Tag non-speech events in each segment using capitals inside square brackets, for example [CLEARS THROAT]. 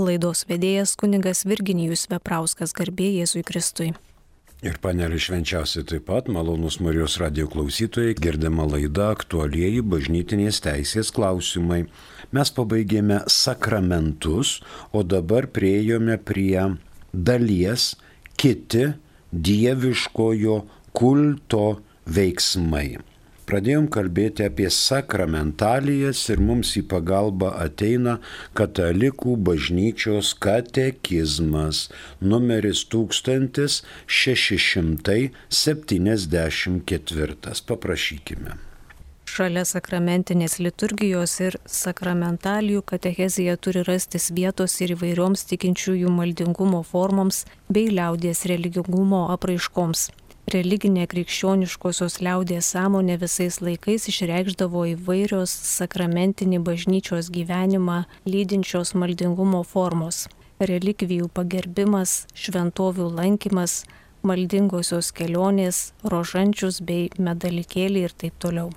Laidos vedėjas kuningas Virginijus Veprauskas garbė Jėzui Kristui. Ir panelį švenčiausiai taip pat, malonus Marijos radio klausytojai, girdima laida aktualieji bažnytinės teisės klausimai. Mes pabaigėme sakramentus, o dabar priejome prie dalies kiti dieviškojo kulto veiksmai pradėjom kalbėti apie sakramentalijas ir mums į pagalbą ateina katalikų bažnyčios katekizmas numeris 1674. Paprašykime. Šalia sakramentinės liturgijos ir sakramentalijų katechezija turi rastis vietos ir įvairioms tikinčiųjų maldingumo formoms bei liaudies religingumo apraiškoms religinė krikščioniškosios liaudės sąmonė visais laikais išreikšdavo įvairios sakramentinį bažnyčios gyvenimą lydinčios maldingumo formos - relikvijų pagerbimas, šventovių lankymas, maldingosios kelionės, rožančius bei medalikėlį ir taip toliau.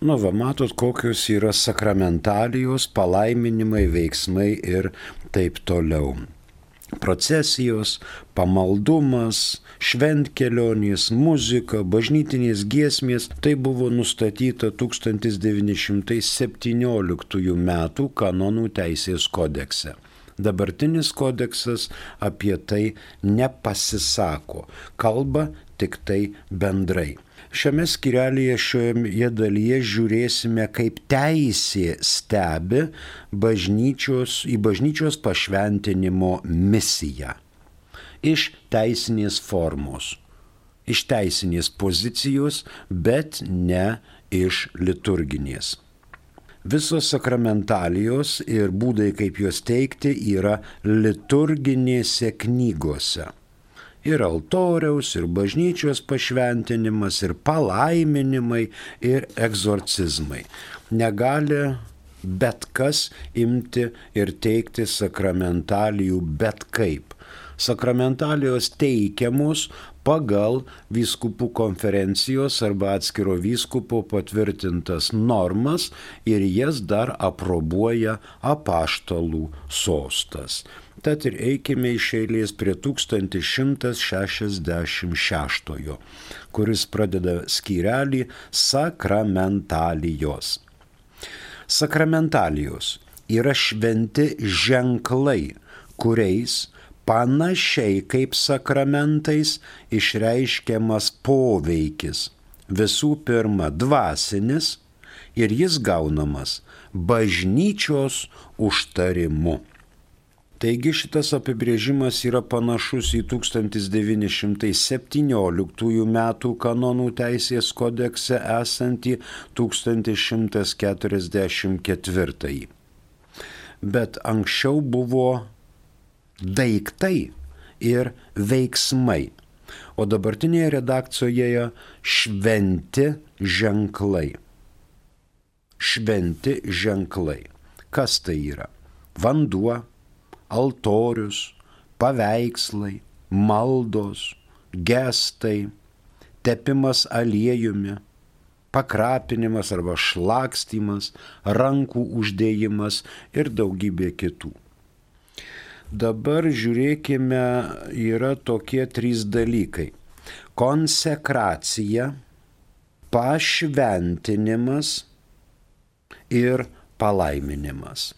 Nu, va, matot, kokios yra sakramentalijos, palaiminimai, veiksmai ir taip toliau procesijos, pamaldumas, šventkelionės, muzika, bažnytinės giesmės - tai buvo nustatyta 1917 m. kanonų teisės kodekse. Dabartinis kodeksas apie tai nepasisako, kalba tik tai bendrai. Šiame skirelėje šioje dalyje žiūrėsime, kaip teisė stebi bažnyčios, į bažnyčios pašventinimo misiją. Iš teisinės formos, iš teisinės pozicijos, bet ne iš liturginės. Visos sakramentalijos ir būdai, kaip juos teikti, yra liturginėse knygose ir altoriaus, ir bažnyčios pašventinimas, ir palaiminimai, ir egzorcizmai. Negali bet kas imti ir teikti sakramentalijų bet kaip. Sakramentalijos teikiamos pagal vyskupų konferencijos arba atskiro vyskupo patvirtintas normas ir jas dar aprobuoja apaštalų sostas. Tad ir eikime iš eilės prie 1166, kuris pradeda skyrelį sakramentalijos. Sakramentalijos yra šventi ženklai, kuriais panašiai kaip sakramentais išreiškiamas poveikis. Visų pirma, dvasinis ir jis gaunamas bažnyčios užtarimu. Taigi šitas apibrėžimas yra panašus į 1917 m. kanonų teisės kodekse esantį 1144. Bet anksčiau buvo daiktai ir veiksmai, o dabartinėje redakcijoje šventi ženklai. Šventi ženklai. Kas tai yra? Vanduo, altorius, paveikslai, maldos, gestai, tepimas aliejumi, pakrapinimas arba šlakstymas, rankų uždėjimas ir daugybė kitų. Dabar žiūrėkime, yra tokie trys dalykai. Konsekracija, pašventinimas ir palaiminimas.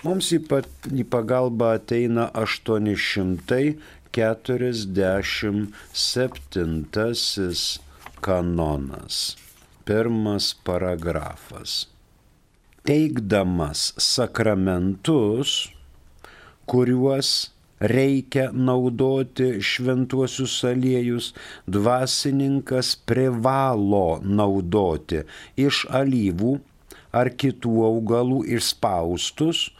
Mums į, pat, į pagalbą ateina 847 kanonas, pirmas paragrafas. Teikdamas sakramentus, kuriuos reikia naudoti šventuosius aliejus, dvasininkas privalo naudoti iš alyvų ar kitų augalų išspaustus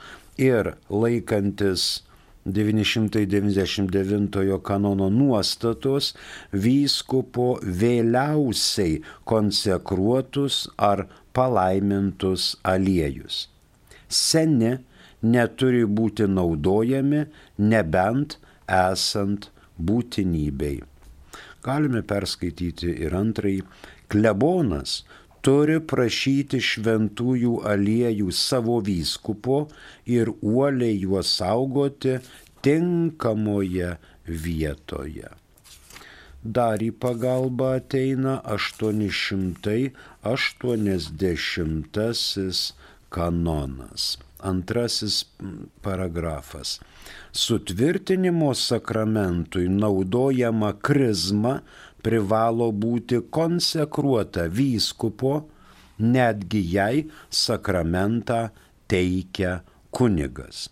ir laikantis 999 kanono nuostatos vyskupo vėliausiai konsekruotus ar palaimintus aliejus. Seni neturi būti naudojami nebent esant būtinybei. Galime perskaityti ir antrąjį. Klebonas turi prašyti šventųjų aliejų savo vyskupo ir uoliai juos saugoti tinkamoje vietoje. Dar į pagalbą ateina 880 kanonas. Antrasis paragrafas. Sutvirtinimo sakramentui naudojama krizma privalo būti konsekruota vyskupo, netgi jai sakramentą teikia kunigas.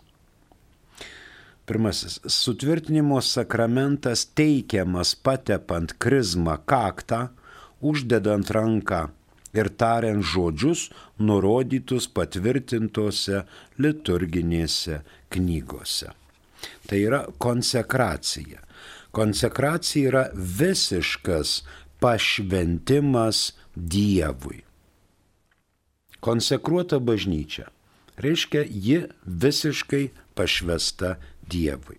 Pirmasis. Sutvirtinimo sakramentas teikiamas patepant krizmą kaktą, uždedant ranką ir tariant žodžius nurodytus patvirtintose liturginėse knygose. Tai yra konsekracija. Konsekracija yra visiškas pašventimas Dievui. Konsekruota bažnyčia reiškia, ji visiškai pašvesta Dievui.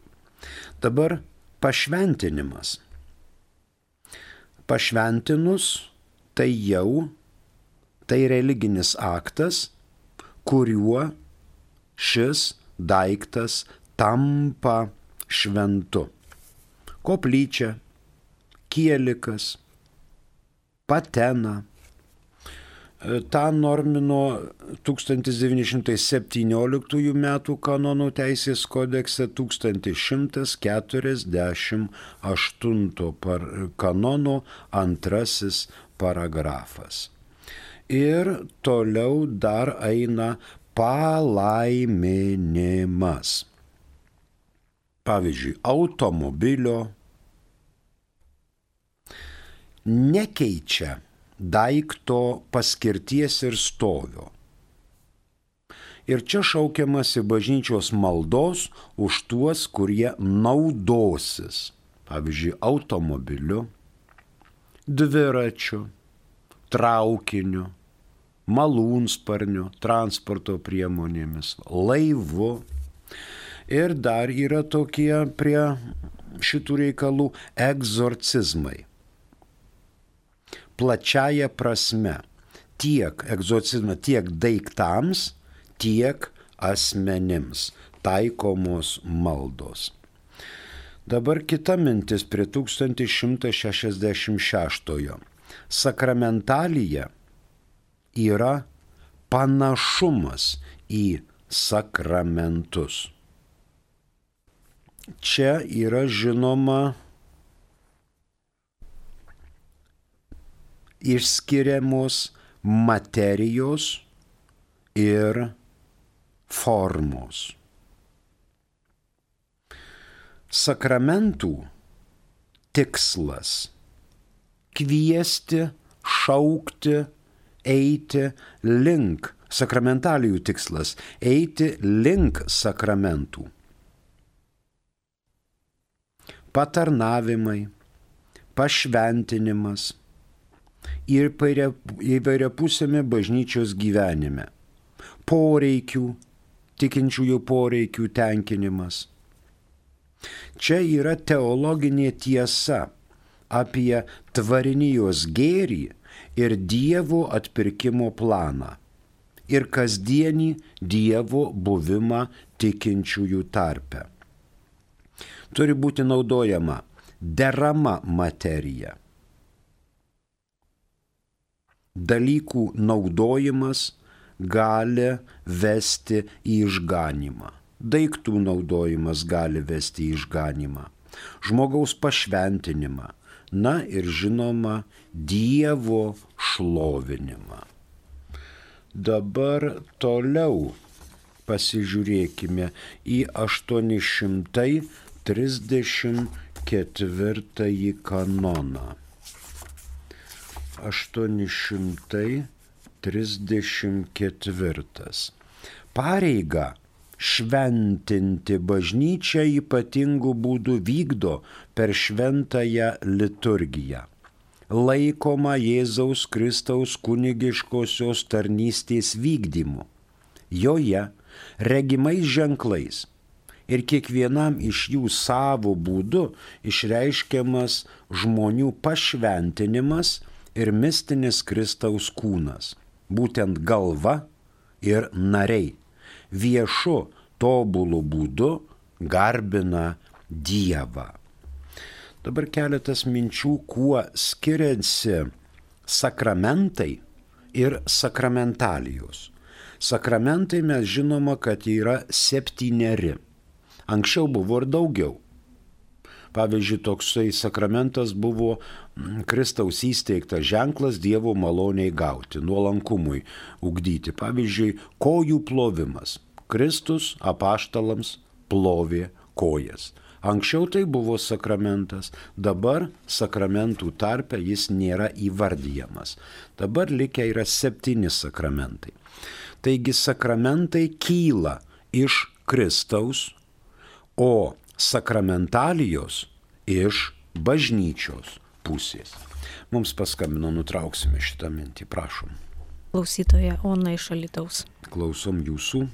Dabar pašventinimas. Pašventinus tai jau tai religinis aktas, kuriuo šis daiktas tampa šventu. Koplyčia, kielikas, patena. Ta normino 1917 m. kanonų teisės kodekse 1148 kanonų antrasis paragrafas ir toliau dar eina palaiminimas. Pavyzdžiui, automobilio nekeičia daikto paskirties ir stovio. Ir čia šaukiamasi bažnyčios maldos už tuos, kurie naudosis, pavyzdžiui, automobiliu, dviračiu, traukiniu, malūnsparniu, transporto priemonėmis, laivu. Ir dar yra tokie prie šitų reikalų egzorcizmai. Plačiaja prasme tiek egzorcizmą, tiek daiktams, tiek asmenims taikomos maldos. Dabar kita mintis prie 1166. Sakramentalija yra panašumas į sakramentus. Čia yra žinoma išskiriamos materijos ir formos. Sakramentų tikslas - kviesti, šaukti, eiti link, sakramentalijų tikslas - eiti link sakramentų. Patarnavimai, pašventinimas ir įvairiapusėme bažnyčios gyvenime. Poreikių, tikinčiųjų poreikių tenkinimas. Čia yra teologinė tiesa apie tvarinijos gėrį ir Dievo atpirkimo planą ir kasdienį Dievo buvimą tikinčiųjų tarpe. Turi būti naudojama derama materija. Dalykų naudojimas gali vesti į išganimą. Daiktų naudojimas gali vesti į išganimą. Žmogaus pašventinimą na ir žinoma Dievo šlovinimą. Dabar toliau pasižiūrėkime į 834 kanoną. 834. Pareiga šventinti bažnyčią ypatingų būdų vykdo per šventąją liturgiją. Laikoma Jėzaus Kristaus kunigiškosios tarnystės vykdymu. Joje regimais ženklais ir kiekvienam iš jų savo būdu išreiškiamas žmonių pašventinimas ir mistinis Kristaus kūnas, būtent galva ir nariai, viešu tobulų būdu garbina Dievą. Dabar keletas minčių, kuo skiriasi sakramentai ir sakramentalijos. Sakramentai mes žinoma, kad yra septyneri. Anksčiau buvo ir daugiau. Pavyzdžiui, toksai sakramentas buvo Kristaus įsteigtas ženklas Dievo maloniai gauti, nuolankumui ugdyti. Pavyzdžiui, kojų plovimas. Kristus apaštalams plovė kojas. Anksčiau tai buvo sakramentas, dabar sakramentų tarpe jis nėra įvardyjamas. Dabar likę yra septyni sakramentai. Taigi sakramentai kyla iš Kristaus, o sakramentalijos iš bažnyčios pusės. Mums paskambino, nutrauksime šitą mintį, prašom. Klausytoja Ona iš Alitaus. Klausom jūsų.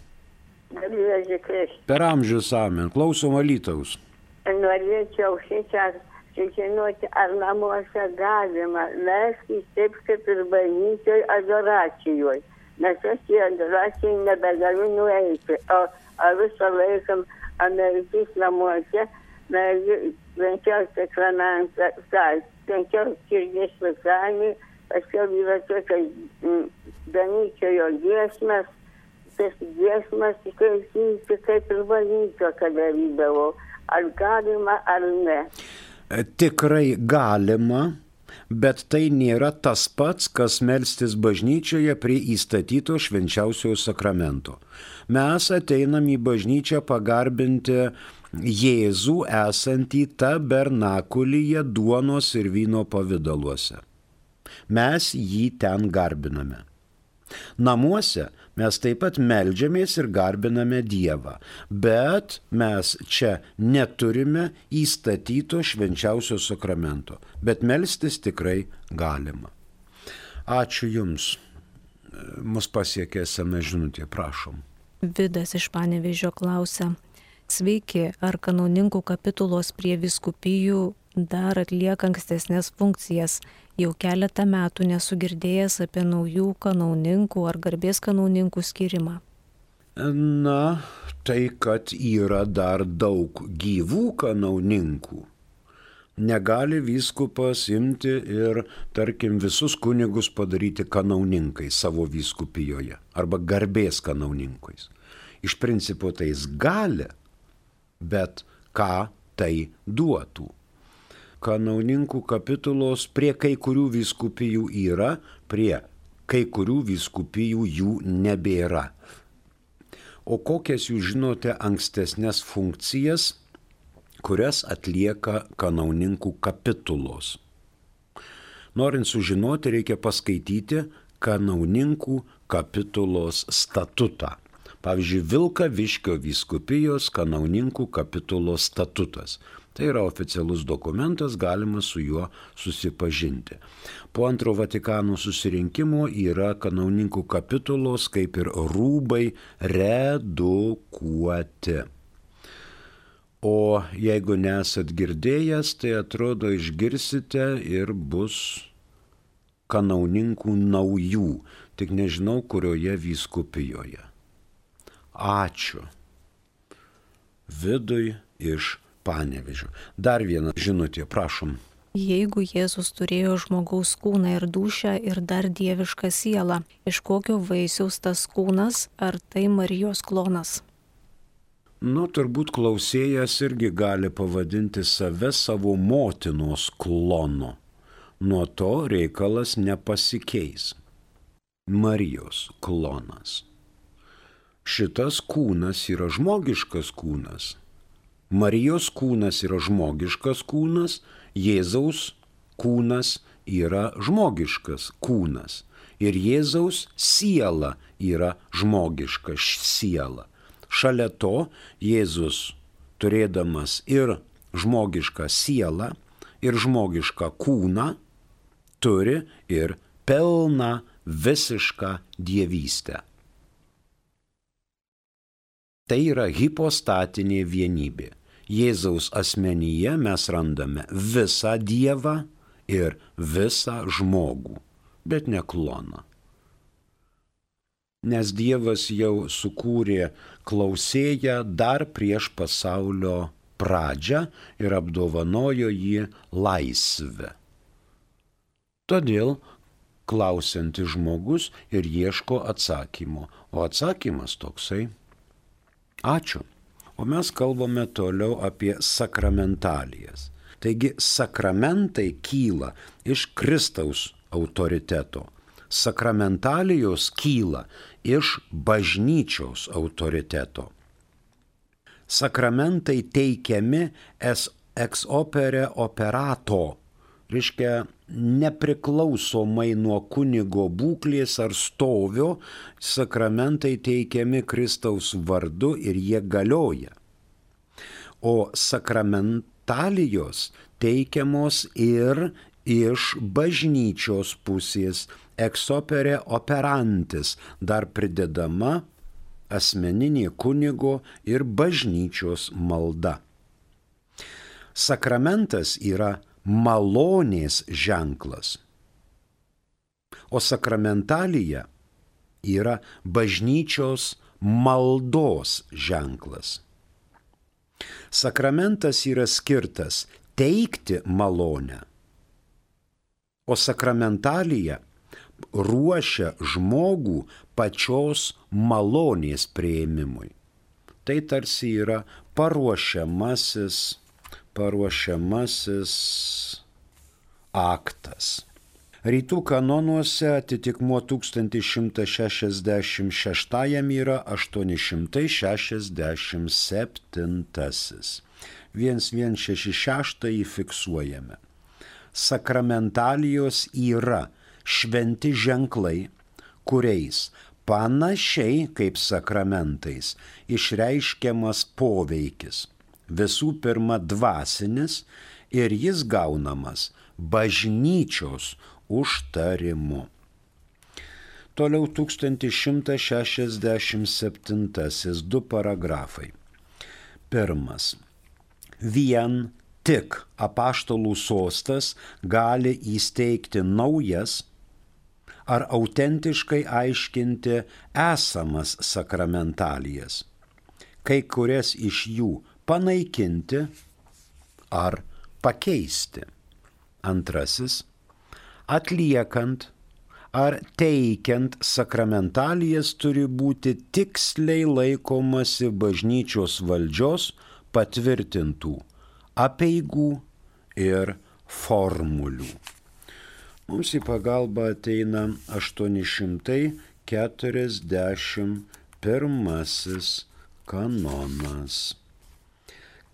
Per amžius amen. Klausom Alytaus. Norėčiau šitą sužinoti, ar namuose galima melstis taip kaip ir bažnyčioj adoracijoje. Nes aš į adoraciją nebegaliu nueiti, o, o visą laiką amerikis namuose švenčiaus sakramentą, švenčiaus širdies vaikami, paskiau yra tokios bažnyčiojo giesmės, tas giesmas klausyti kaip ir bažnyčio, kad darydavau. Ar galima, ar ne? E, Tikrai galima, bet tai nėra tas pats, kas melstis bažnyčioje prie įstatyto švenčiausiojo sakramento. Mes ateinam į bažnyčią pagarbinti Jėzų esantį tabernakulyje duonos ir vyno pavydaluose. Mes jį ten garbiname. Namuose mes taip pat melžiamės ir garbiname Dievą, bet mes čia neturime įstatyto švenčiausio sakramento, bet melstis tikrai galima. Ačiū Jums. Mus pasiekė esame žinutė, prašom. Vidas iš Panevežio klausia. Sveiki, ar kanoninkų kapitulos prie viskupijų dar atlieka ankstesnės funkcijas? Jau keletą metų nesugirdėjęs apie naujų kanauninkų ar garbės kanauninkų skirimą. Na, tai kad yra dar daug gyvų kanauninkų. Negali vyskupas imti ir, tarkim, visus kunigus padaryti kanauninkais savo vyskupijoje arba garbės kanauninkais. Iš principo tai jis gali, bet ką tai duotų? Kanauninkų kapitulos prie kai kurių vyskupijų yra, prie kai kurių vyskupijų jų nebėra. O kokias jūs žinote ankstesnės funkcijas, kurias atlieka kanauninkų kapitulos? Norint sužinoti, reikia paskaityti kanauninkų kapitulos statutą. Pavyzdžiui, Vilkaviškio vyskupijos kanauninkų kapitulos statutas. Tai yra oficialus dokumentas, galima su juo susipažinti. Po antro Vatikano susirinkimo yra kanauninkų kapitulos kaip ir rūbai redukuoti. O jeigu nesat girdėjęs, tai atrodo išgirsite ir bus kanauninkų naujų, tik nežinau kurioje vyskupijoje. Ačiū. Vidui iš panevežiu. Dar viena žinutė, prašom. Jeigu Jėzus turėjo žmogaus kūną ir dušą ir dar dievišką sielą, iš kokio vaisiaus tas kūnas, ar tai Marijos klonas? Nu, turbūt klausėjas irgi gali pavadinti save savo motinos klonu. Nuo to reikalas nepasikeis. Marijos klonas. Šitas kūnas yra žmogiškas kūnas. Marijos kūnas yra žmogiškas kūnas, Jėzaus kūnas yra žmogiškas kūnas. Ir Jėzaus siela yra žmogiška siela. Šalia to Jėzus, turėdamas ir žmogišką sielą, ir žmogišką kūną, turi ir pilną visišką dievystę. Tai yra hipostatinė vienybė. Jėzaus asmenyje mes randame visą Dievą ir visą žmogų, bet ne kloną. Nes Dievas jau sukūrė klausėją dar prieš pasaulio pradžią ir apdovanojo jį laisvę. Todėl klausiantis žmogus ir ieško atsakymo. O atsakymas toksai - ačiū. O mes kalbame toliau apie sakramentalijas. Taigi sakramentai kyla iš Kristaus autoriteto. Sakramentalijos kyla iš bažnyčios autoriteto. Sakramentai teikiami ex opere operato, reiškia nepriklausomai nuo kunigo būklės ar stovio, sakramentai teikiami Kristaus vardu ir jie galioja. O sakramentalijos teikiamos ir iš bažnyčios pusės eksopere operantis, dar pridedama asmeninė kunigo ir bažnyčios malda. Sakramentas yra malonės ženklas. O sakramentalija yra bažnyčios maldos ženklas. Sakramentas yra skirtas teikti malonę, o sakramentalija ruošia žmogų pačios malonės prieimimui. Tai tarsi yra paruošiamasis paruošiamasis aktas. Rytų kanonuose atitikmuo 1166 yra 867. 1166 fiksuojame. Sakramentalijos yra šventi ženklai, kuriais panašiai kaip sakramentais išreiškiamas poveikis visų pirma dvasinis ir jis gaunamas bažnyčios užtarimu. Toliau 1167 du paragrafai. Pirmas. Vien tik apaštalų sostas gali įsteigti naujas ar autentiškai aiškinti esamas sakramentalijas. Kai kurias iš jų panaikinti ar pakeisti. Antrasis - atliekant ar teikiant sakramentalijas turi būti tiksliai laikomasi bažnyčios valdžios patvirtintų apieigų ir formulių. Mums į pagalbą ateina 841 kanonas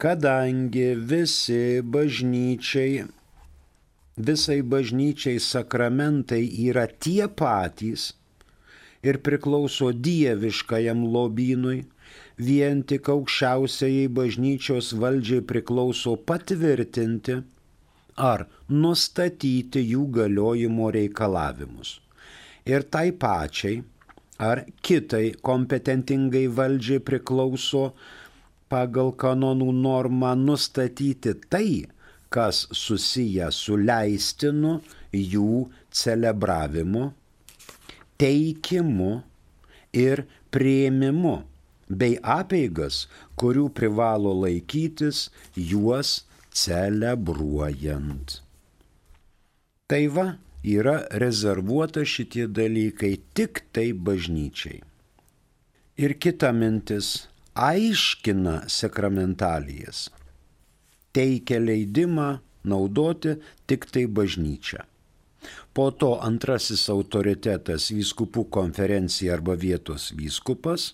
kadangi visi bažnyčiai, visai bažnyčiai sakramentai yra tie patys ir priklauso dieviškajam lobynui, vien tik aukščiausiai bažnyčios valdžiai priklauso patvirtinti ar nustatyti jų galiojimo reikalavimus. Ir tai pačiai ar kitai kompetentingai valdžiai priklauso pagal kanonų normą nustatyti tai, kas susiję su leistinu jų celebravimu, teikimu ir prieimimu, bei apeigas, kurių privalo laikytis juos celebruojant. Tai va, yra rezervuota šitie dalykai tik tai bažnyčiai. Ir kita mintis aiškina sakramentalijas, teikia leidimą naudoti tik tai bažnyčia. Po to antrasis autoritetas vyskupų konferencija arba vietos vyskupas.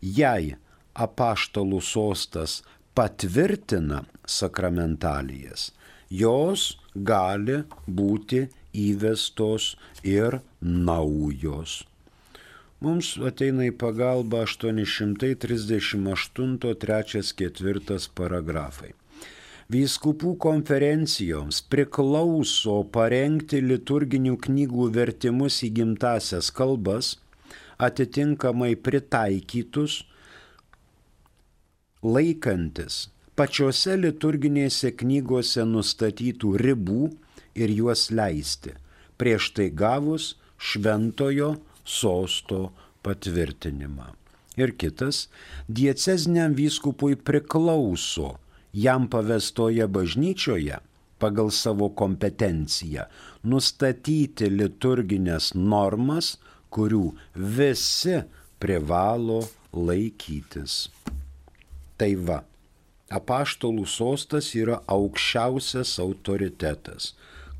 Jei apaštalų sostas patvirtina sakramentalijas, jos gali būti įvestos ir naujos. Mums ateina į pagalbą 838-3-4 paragrafai. Vyskupų konferencijoms priklauso parengti liturginių knygų vertimus į gimtasias kalbas, atitinkamai pritaikytus, laikantis pačiose liturginėse knygose nustatytų ribų ir juos leisti, prieš tai gavus šventojo sosto patvirtinimą. Ir kitas, diecezniam vyskupui priklauso jam pavestoje bažnyčioje pagal savo kompetenciją nustatyti liturginės normas, kurių visi privalo laikytis. Tai va, apaštalų sostas yra aukščiausias autoritetas,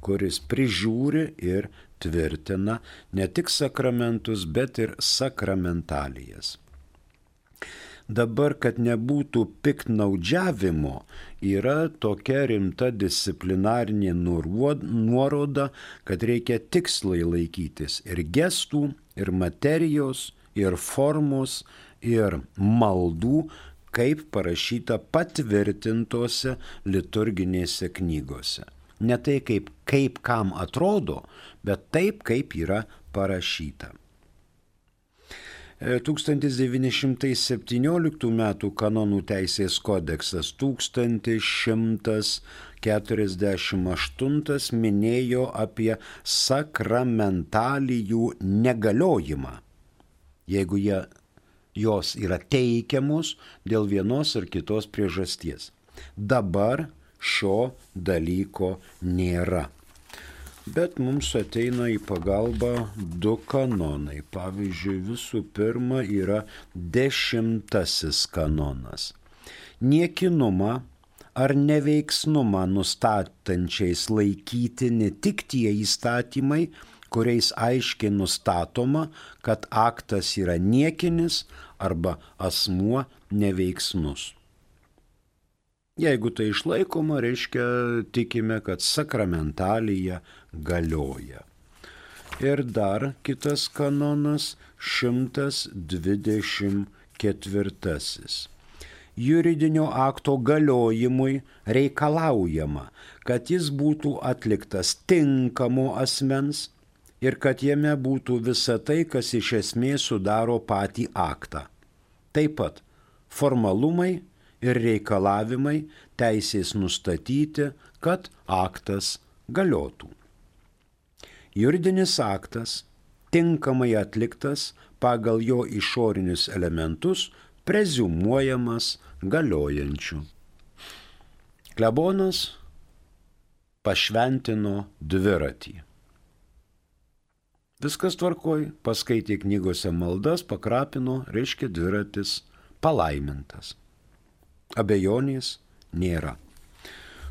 kuris prižiūri ir tvirtina ne tik sakramentus, bet ir sakramentalijas. Dabar, kad nebūtų piknaudžiavimo, yra tokia rimta disciplinarinė nuoroda, kad reikia tikslai laikytis ir gestų, ir materijos, ir formos, ir maldų, kaip parašyta patvirtintose liturginėse knygose. Ne tai kaip, kaip kam atrodo, bet taip, kaip yra parašyta. 1917 m. kanonų teisės kodeksas 1148 minėjo apie sakramentalijų negaliojimą, jeigu jie, jos yra teikiamos dėl vienos ar kitos priežasties. Dabar šio dalyko nėra. Bet mums ateina į pagalbą du kanonai. Pavyzdžiui, visų pirma yra dešimtasis kanonas. Niekinumą ar neveiksnumą nustatančiais laikyti ne tik tie įstatymai, kuriais aiškiai nustatoma, kad aktas yra niekinis arba asmuo neveiksnus. Jeigu tai išlaikoma, reiškia tikime, kad sakramentalija galioja. Ir dar kitas kanonas 124. Juridinio akto galiojimui reikalaujama, kad jis būtų atliktas tinkamo asmens ir kad jame būtų visa tai, kas iš esmės sudaro patį aktą. Taip pat formalumai ir reikalavimai teisės nustatyti, kad aktas galiotų. Juridinis aktas, tinkamai atliktas pagal jo išorinius elementus, prezumuojamas galiojančiu. Klebonas pašventino dviratį. Viskas tvarkoj, paskaitė knygose maldas, pakrapino, reiškia dviratis palaimintas abejonės nėra.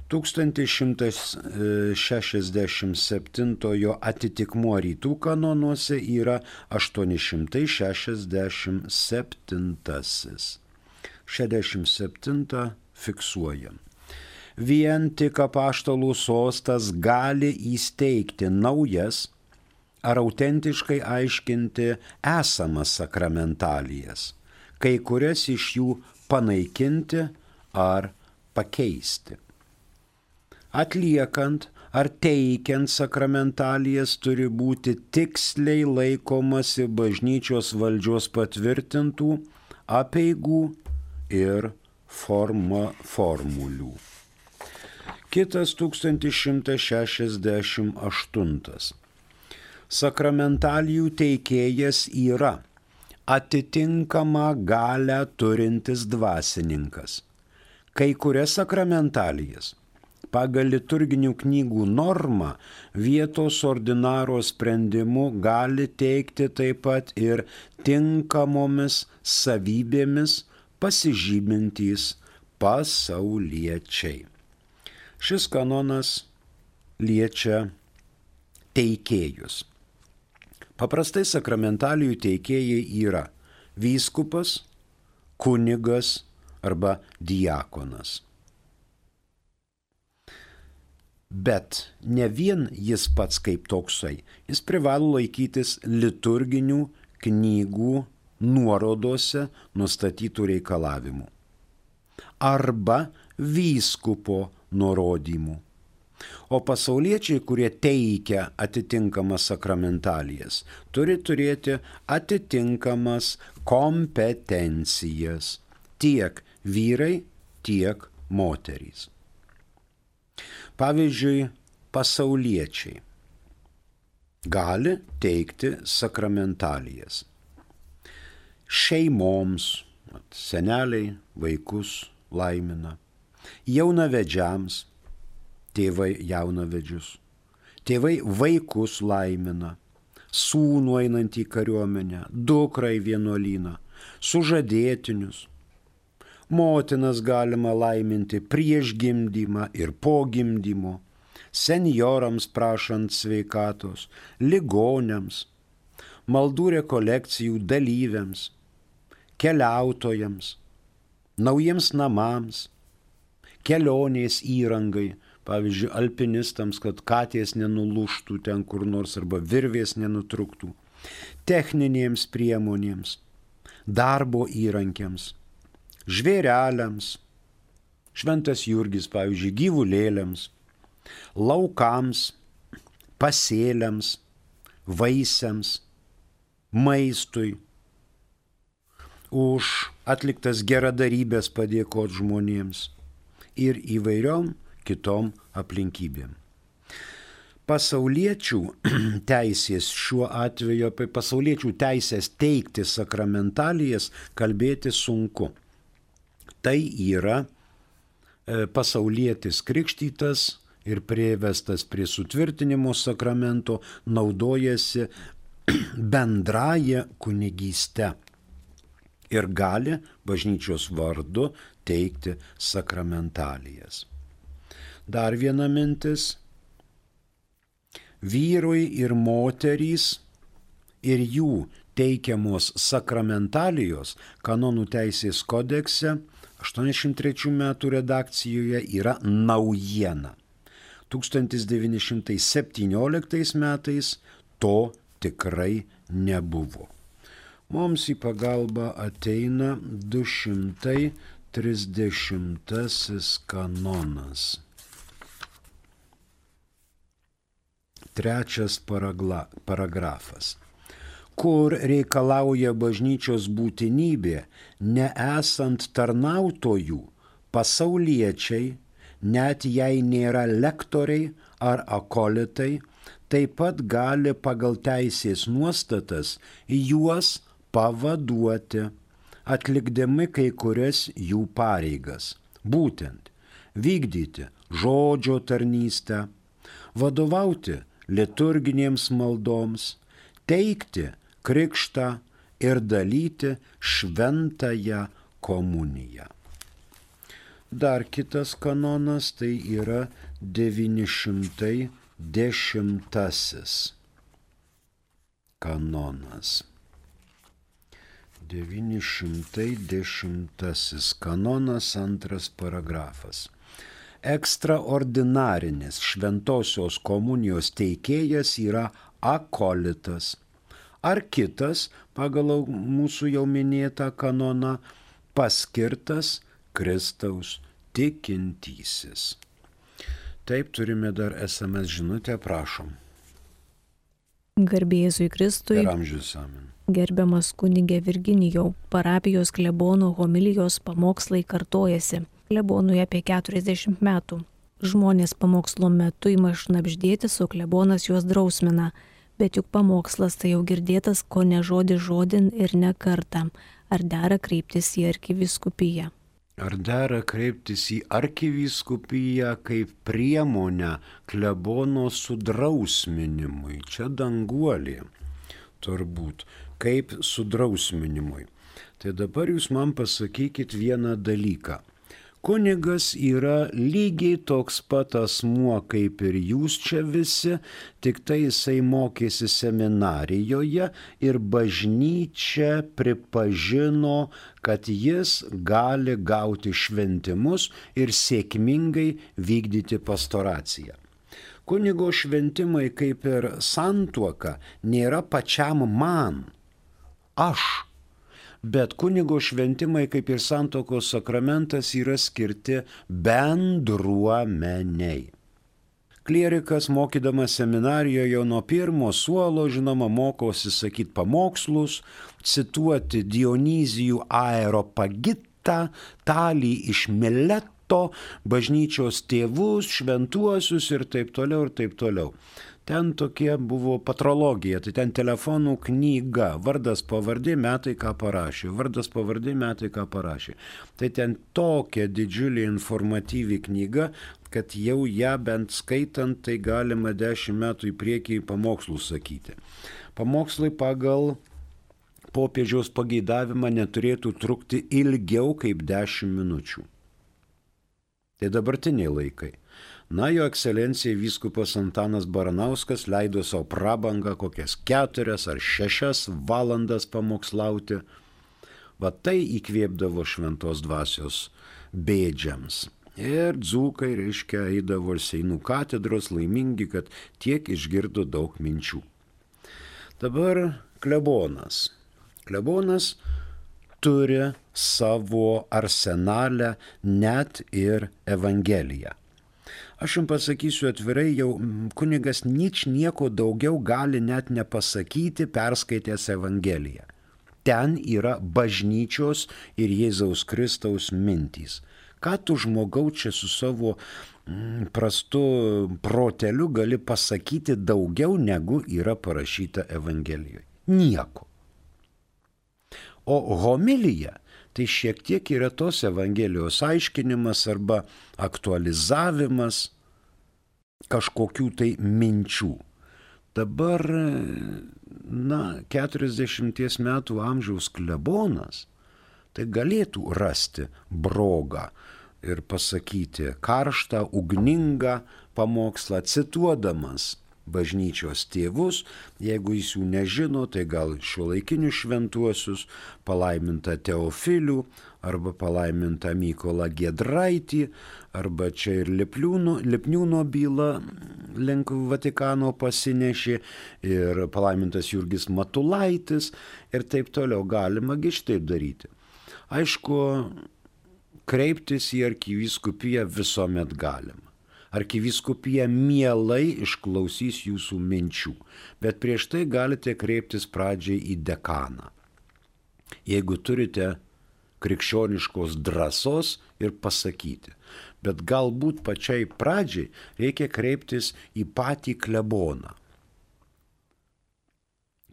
1167 atitikmuo rytų kanonuose yra 867. 67 fiksuojam. Vien tik apaštalų sostas gali įsteigti naujas ar autentiškai aiškinti esamas sakramentalijas, kai kurias iš jų panaikinti ar pakeisti. Atliekant ar teikiant sakramentalijas turi būti tiksliai laikomasi bažnyčios valdžios patvirtintų apieigų ir forma, formulių. Kitas 1168. Sakramentalijų teikėjas yra atitinkamą galę turintis dvasininkas. Kai kurias sakramentalijas pagal liturginių knygų normą vietos ordinaro sprendimu gali teikti taip pat ir tinkamomis savybėmis pasižymintys pasauliečiai. Šis kanonas liečia teikėjus. Paprastai sakramentalijų teikėjai yra vyskupas, kunigas arba diakonas. Bet ne vien jis pats kaip toksai, jis privalo laikytis liturginių knygų nuorodose nustatytų reikalavimų. Arba vyskupo nurodymų. O pasauliečiai, kurie teikia atitinkamas sakramentalijas, turi turėti atitinkamas kompetencijas tiek vyrai, tiek moterys. Pavyzdžiui, pasauliečiai gali teikti sakramentalijas. Šeimoms, seneliai, vaikus laimina, jaunavedžiams, tėvai jaunavedžius, tėvai vaikus laimina, sūnų einant į kariuomenę, dukrą į vienuolyną, sužadėtinius, Motinas galima laiminti prieš gimdymą ir po gimdymo, seniorams prašant sveikatos, ligonėms, maldų rekolekcijų dalyviams, keliautojams, naujiems namams, kelionės įrangai, pavyzdžiui, alpinistams, kad katės nenulūštų ten kur nors arba virvės nenutrūktų, techninėms priemonėms, darbo įrankiams žvėreliams, šventas Jurgis, pavyzdžiui, gyvulėliams, laukams, pasėliams, vaisiams, maistui, už atliktas geradarybės padėkot žmonėms ir įvairiom kitom aplinkybėm. Pasauliečių [CLEARS THROAT] teisės šiuo atveju apie pasauliečių teisės teikti sakramentalijas kalbėti sunku tai yra e, pasaulietis krikštytas ir prievestas prie sutvirtinimo sakramento naudojasi [CLEARS THROAT] bendraja kunigystė ir gali bažnyčios vardu teikti sakramentalijas. Dar viena mintis. Vyrui ir moterys ir jų teikiamos sakramentalijos kanonų teisės kodekse 83 metų redakcijoje yra naujiena. 1917 metais to tikrai nebuvo. Mums į pagalbą ateina 230 kanonas. Trečias paragla, paragrafas kur reikalauja bažnyčios būtinybė, neesant tarnautojų, pasauliečiai, net jei nėra lektoriai ar akolitai, taip pat gali pagal teisės nuostatas juos pavaduoti, atlikdami kai kurias jų pareigas. Būtent vykdyti žodžio tarnystę, vadovauti liturginėms maldoms, teikti krikštą ir dalyti šventąją komuniją. Dar kitas kanonas tai yra 910 kanonas. 910 kanonas antras paragrafas. Ekstraordinarinis šventosios komunijos teikėjas yra akolitas ar kitas pagal mūsų jau minėtą kanoną paskirtas Kristaus tikintysis. Taip turime dar SMS žinutę, prašom. Garbėjėzui Kristui. Ir amžius amen. Gerbiamas kunigė Virginijau, parapijos klebono homilijos pamokslai kartojasi. Klebonui apie 40 metų. Žmonės pamokslo metu ima šnapždėti, o klebonas juos drausmina bet juk pamokslas tai jau girdėtas, ko ne žodį žodin ir ne kartą. Ar dera kreiptis į arkiviskupiją? Ar dera kreiptis į arkiviskupiją kaip priemonę klebono sudrausminimui? Čia danguolė, turbūt, kaip sudrausminimui. Tai dabar jūs man pasakykit vieną dalyką. Kunigas yra lygiai toks pat asmuo kaip ir jūs čia visi, tik tai jisai mokėsi seminarijoje ir bažnyčia pripažino, kad jis gali gauti šventimus ir sėkmingai vykdyti pastoraciją. Kunigo šventimai kaip ir santuoka nėra pačiam man. Aš bet kunigo šventimai kaip ir santokos sakramentas yra skirti bendruomeniai. Klierikas mokydamas seminarijoje nuo pirmo suolo, žinoma, mokosi sakyti pamokslus, cituoti Dionizijų aeropagitą, talį iš Mileto to bažnyčios tėvus, šventuosius ir taip toliau ir taip toliau. Ten tokie buvo patrologija, tai ten telefonų knyga, vardas pavardė metai ką parašė, vardas pavardė metai ką parašė. Tai ten tokia didžiulė informatyvi knyga, kad jau ją bent skaitant, tai galima dešimt metų į priekį pamokslų sakyti. Pamokslai pagal popiežiaus pageidavimą neturėtų trukti ilgiau kaip 10 minučių. Tai dabartiniai laikai. Na, jo ekscelencija vyskupas Antanas Baranauskas leido savo prabangą kokias keturias ar šešias valandas pamokslauti. Va tai įkvėpdavo šventos dvasios bėdžiams. Ir dzūkai, reiškia, eidavo ir Seinų katedros laimingi, kad tiek išgirdo daug minčių. Dabar klebonas. Klebonas turi savo arsenalę net ir Evangeliją. Aš jums pasakysiu atvirai, jau kunigas nič nieko daugiau gali net nepasakyti, perskaitęs Evangeliją. Ten yra bažnyčios ir Jėzaus Kristaus mintys. Ką tu žmogau čia su savo prastu proteliu gali pasakyti daugiau negu yra parašyta Evangelijoje? Nieko. O homilija tai šiek tiek yra tos Evangelijos aiškinimas arba aktualizavimas kažkokių tai minčių. Dabar, na, 40 metų amžiaus klebonas, tai galėtų rasti brogą ir pasakyti karštą, ugningą pamokslą, cituodamas bažnyčios tėvus, jeigu jis jų nežino, tai gal šiuolaikinius šventuosius, palaimintą Teofilių, arba palaimintą Mykolą Gedraitį, arba čia ir Lipliūno, Lipniūno byla link Vatikano pasinešė, ir palaimintas Jurgis Matulaitis, ir taip toliau. Galima gištaip daryti. Aišku, kreiptis į arkiviskupiją visuomet galima arkiviskupija mielai išklausys jūsų minčių, bet prieš tai galite kreiptis pradžiai į dekaną. Jeigu turite krikščioniškos drąsos ir pasakyti. Bet galbūt pačiai pradžiai reikia kreiptis į patį kleboną.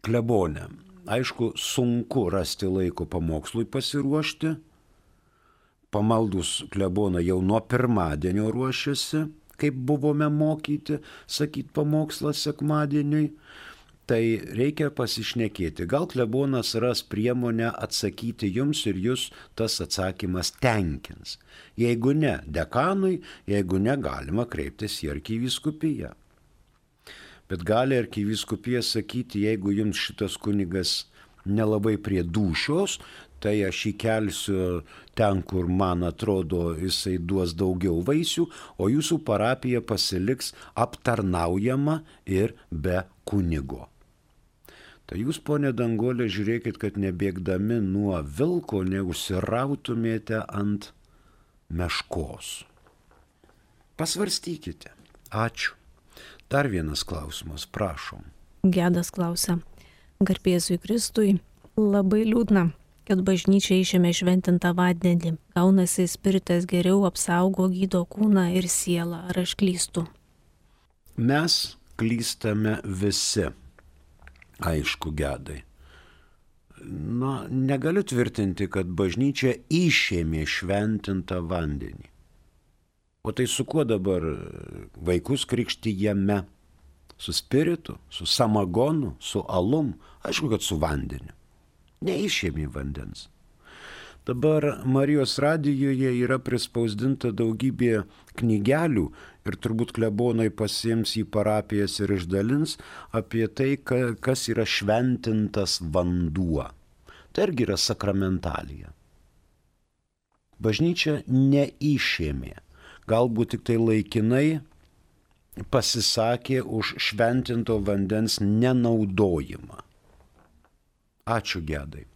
Klebonė. Aišku, sunku rasti laiko pamokslui pasiruošti. Pamaldus kleboną jau nuo pirmadienio ruošiasi kaip buvome mokyti, sakyt pamokslą sekmadieniui, tai reikia pasišnekėti. Gal klebonas ras priemonę atsakyti jums ir jūs tas atsakymas tenkins. Jeigu ne, dekanui, jeigu ne, galima kreiptis į arkiviskupiją. Bet gali arkiviskupija sakyti, jeigu jums šitas kunigas nelabai prie dušios, tai aš įkelsiu ten, kur man atrodo jisai duos daugiau vaisių, o jūsų parapija pasiliks aptarnaujama ir be kunigo. Tai jūs, ponė Dangolė, žiūrėkit, kad nebėgdami nuo vilko neužsirautumėte ant meškos. Pasvarstykite. Ačiū. Dar vienas klausimas, prašom. Gedas klausia. Garbėzui Kristui labai liūdna, kad bažnyčia išėmė šventintą vandenį. Gaunasi spiritas geriau apsaugo gydo kūną ir sielą. Ar aš klystu? Mes klystame visi. Aišku, gedai. Na, negaliu tvirtinti, kad bažnyčia išėmė šventintą vandenį. O tai su kuo dabar vaikus krikštyjame? Su spiritu, su samagonu, su alum, aišku, kad su vandeniu neišėmė vandens. Dabar Marijos radijoje yra prispausdinta daugybė knygelių ir turbūt klebonai pasims į parapijas ir išdalins apie tai, kas yra šventintas vanduo. Tai irgi yra sakramentalija. Bažnyčia neišėmė, galbūt tik tai laikinai pasisakė už šventinto vandens nenaudojimą. Ačiū gedai.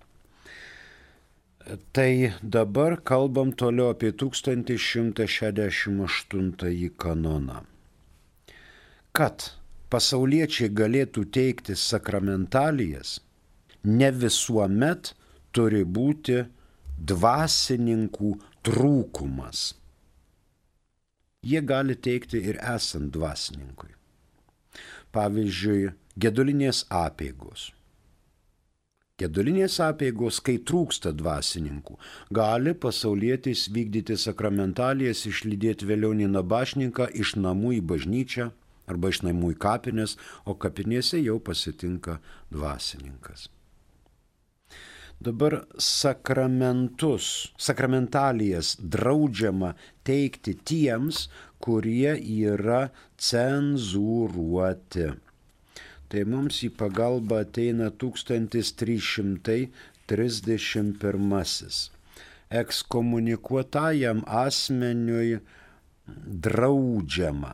Tai dabar kalbam toliau apie 1168 kanoną. Kad pasauliečiai galėtų teikti sakramentalijas, ne visuomet turi būti dvasininkų trūkumas. jie gali teikti ir esant dvasininkui. Pavyzdžiui, gedulinės apėgos. Gedulinės apėgos, kai trūksta dvasininkų, gali pasaulietis vykdyti sakramentalijas, išlydėti vėliau į nabašninką iš namų į bažnyčią arba iš namų į kapinės, o kapinėse jau pasitinka dvasininkas. Dabar sakramentus, sakramentalijas draudžiama teikti tiems, kurie yra cenzūruoti tai mums į pagalbą ateina 1331. Ekskomunikuotajam asmeniui draudžiama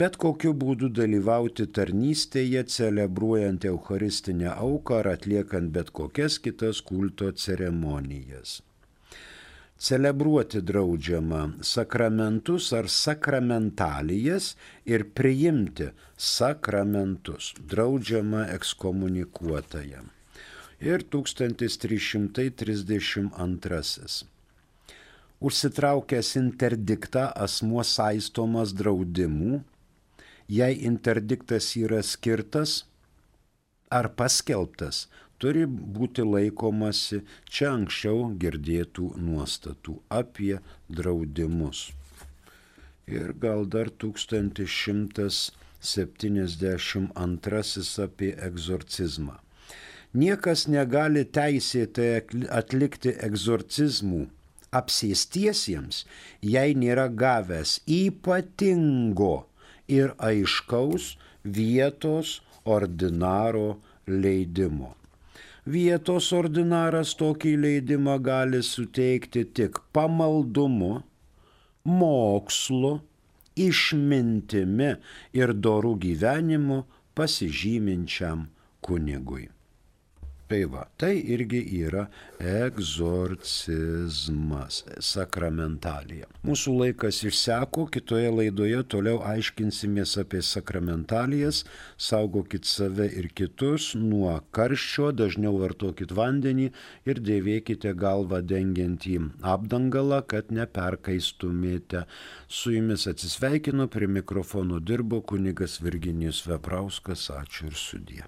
bet kokiu būdu dalyvauti tarnystėje, celebruojant Eucharistinę auką ar atliekant bet kokias kitas kulto ceremonijas celebruoti draudžiama sakramentus ar sakramentalijas ir priimti sakramentus draudžiama ekskomunikuotajam. Ir 1332. Užsitraukęs interdiktą asmuo saistomas draudimų, jei interdiktas yra skirtas ar paskelbtas turi būti laikomasi čia anksčiau girdėtų nuostatų apie draudimus. Ir gal dar 1172 apie egzorcizmą. Niekas negali teisėtai atlikti egzorcizmų apsėstiesiems, jei nėra gavęs ypatingo ir aiškaus vietos ordinaro leidimo. Vietos ordinaras tokį leidimą gali suteikti tik pamaldumu, mokslu, išmintimi ir dorų gyvenimu pasižyminčiam kunigui. Tai va, tai irgi yra egzorcizmas, sakramentalija. Mūsų laikas išseko, kitoje laidoje toliau aiškinsimės apie sakramentalijas, saugokit save ir kitus nuo karščio, dažniau vartokit vandenį ir dėvėkite galvą dengiantį apdangalą, kad neperkaistumėte. Su jumis atsisveikinu, prie mikrofono dirbo kunigas Virginijus Veprauskas, ačiū ir sudė.